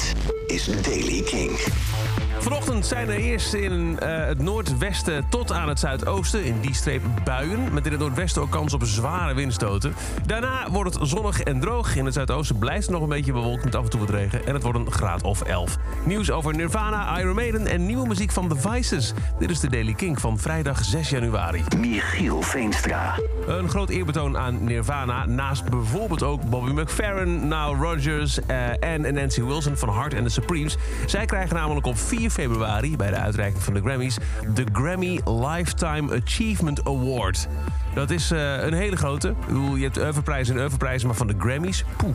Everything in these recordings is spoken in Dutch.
Dit is Daily King. Vanochtend zijn er eerst in eh, het noordwesten tot aan het zuidoosten, in die streep buien. Met in het noordwesten ook kans op zware windstoten. Daarna wordt het zonnig en droog. In het zuidoosten blijft het nog een beetje bewolkt met af en toe wat regen. En het wordt een graad of 11. Nieuws over Nirvana, Iron Maiden en nieuwe muziek van The Vices. Dit is de Daily King van vrijdag 6 januari. Michiel Veenstra. Een groot eerbetoon aan Nirvana. Naast bijvoorbeeld ook Bobby McFerrin, Nile Rodgers eh, en Nancy Wilson van Heart and the Zij krijgen namelijk op 4 februari bij de uitreiking van de Grammys de Grammy Lifetime Achievement Award. Dat is eh, een hele grote. Je hebt Everprijzen en Everprijzen, maar van de Grammys. Poeh.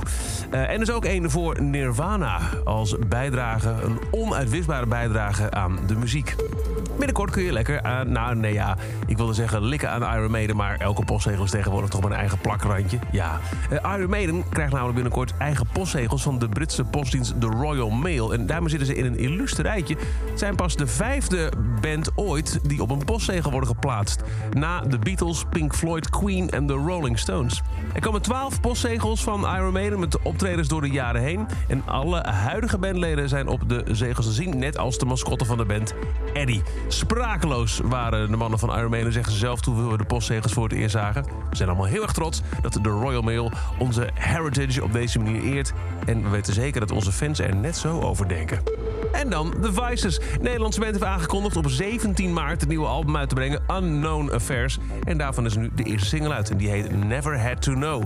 Eh, en dus ook een voor Nirvana als bijdrage, een onuitwisbare bijdrage aan de muziek. Binnenkort kun je lekker aan, nou nee ja, ik wilde zeggen likken aan Iron Maiden, maar elke postzegel is tegenwoordig toch maar een eigen plakrandje. Ja. Eh, Iron Maiden krijgt namelijk binnenkort eigen postzegels van de Britse postdienst The Royal Mail. En daarmee zitten ze in een illustre rijtje. Het zijn pas de vijfde band ooit die op een postzegel worden geplaatst. Na de Beatles, Pink Floyd, Queen en de Rolling Stones. Er komen twaalf postzegels van Iron Maiden met optredens door de jaren heen. En alle huidige bandleden zijn op de zegels te zien, net als de mascotte van de band, Eddie. Sprakeloos waren de mannen van Iron Maiden, zeggen ze zelf toen we de postzegels voor het eerst zagen. We zijn allemaal heel erg trots dat de Royal Mail onze heritage op deze manier eert. En we weten zeker dat onze fans er net zo over denken. En dan The Vices. Nederlandse band heeft aangekondigd op 17 maart het nieuwe album uit te brengen, Unknown Affairs. En daarvan is nu de eerste single uit en die heet Never Had To Know.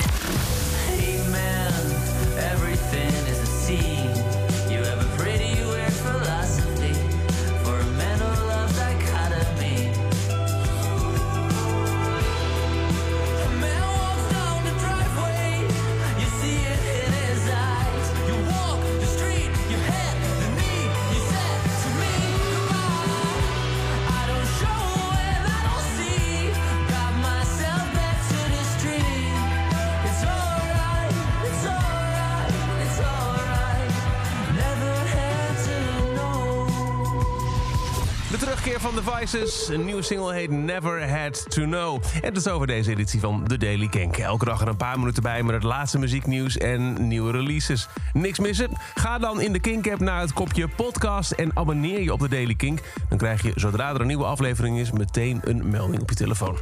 Terugkeer van The Vices. Een nieuwe single heet Never Had To Know. En dat is over deze editie van The Daily Kink. Elke dag er een paar minuten bij met het laatste muzieknieuws en nieuwe releases. Niks missen? Ga dan in de Kink-app naar het kopje podcast en abonneer je op The Daily Kink. Dan krijg je, zodra er een nieuwe aflevering is, meteen een melding op je telefoon.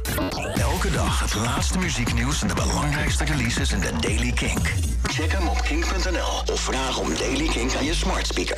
Elke dag het laatste muzieknieuws en de belangrijkste releases in de Daily Kink. Check hem op kink.nl of vraag om Daily Kink aan je smart speaker.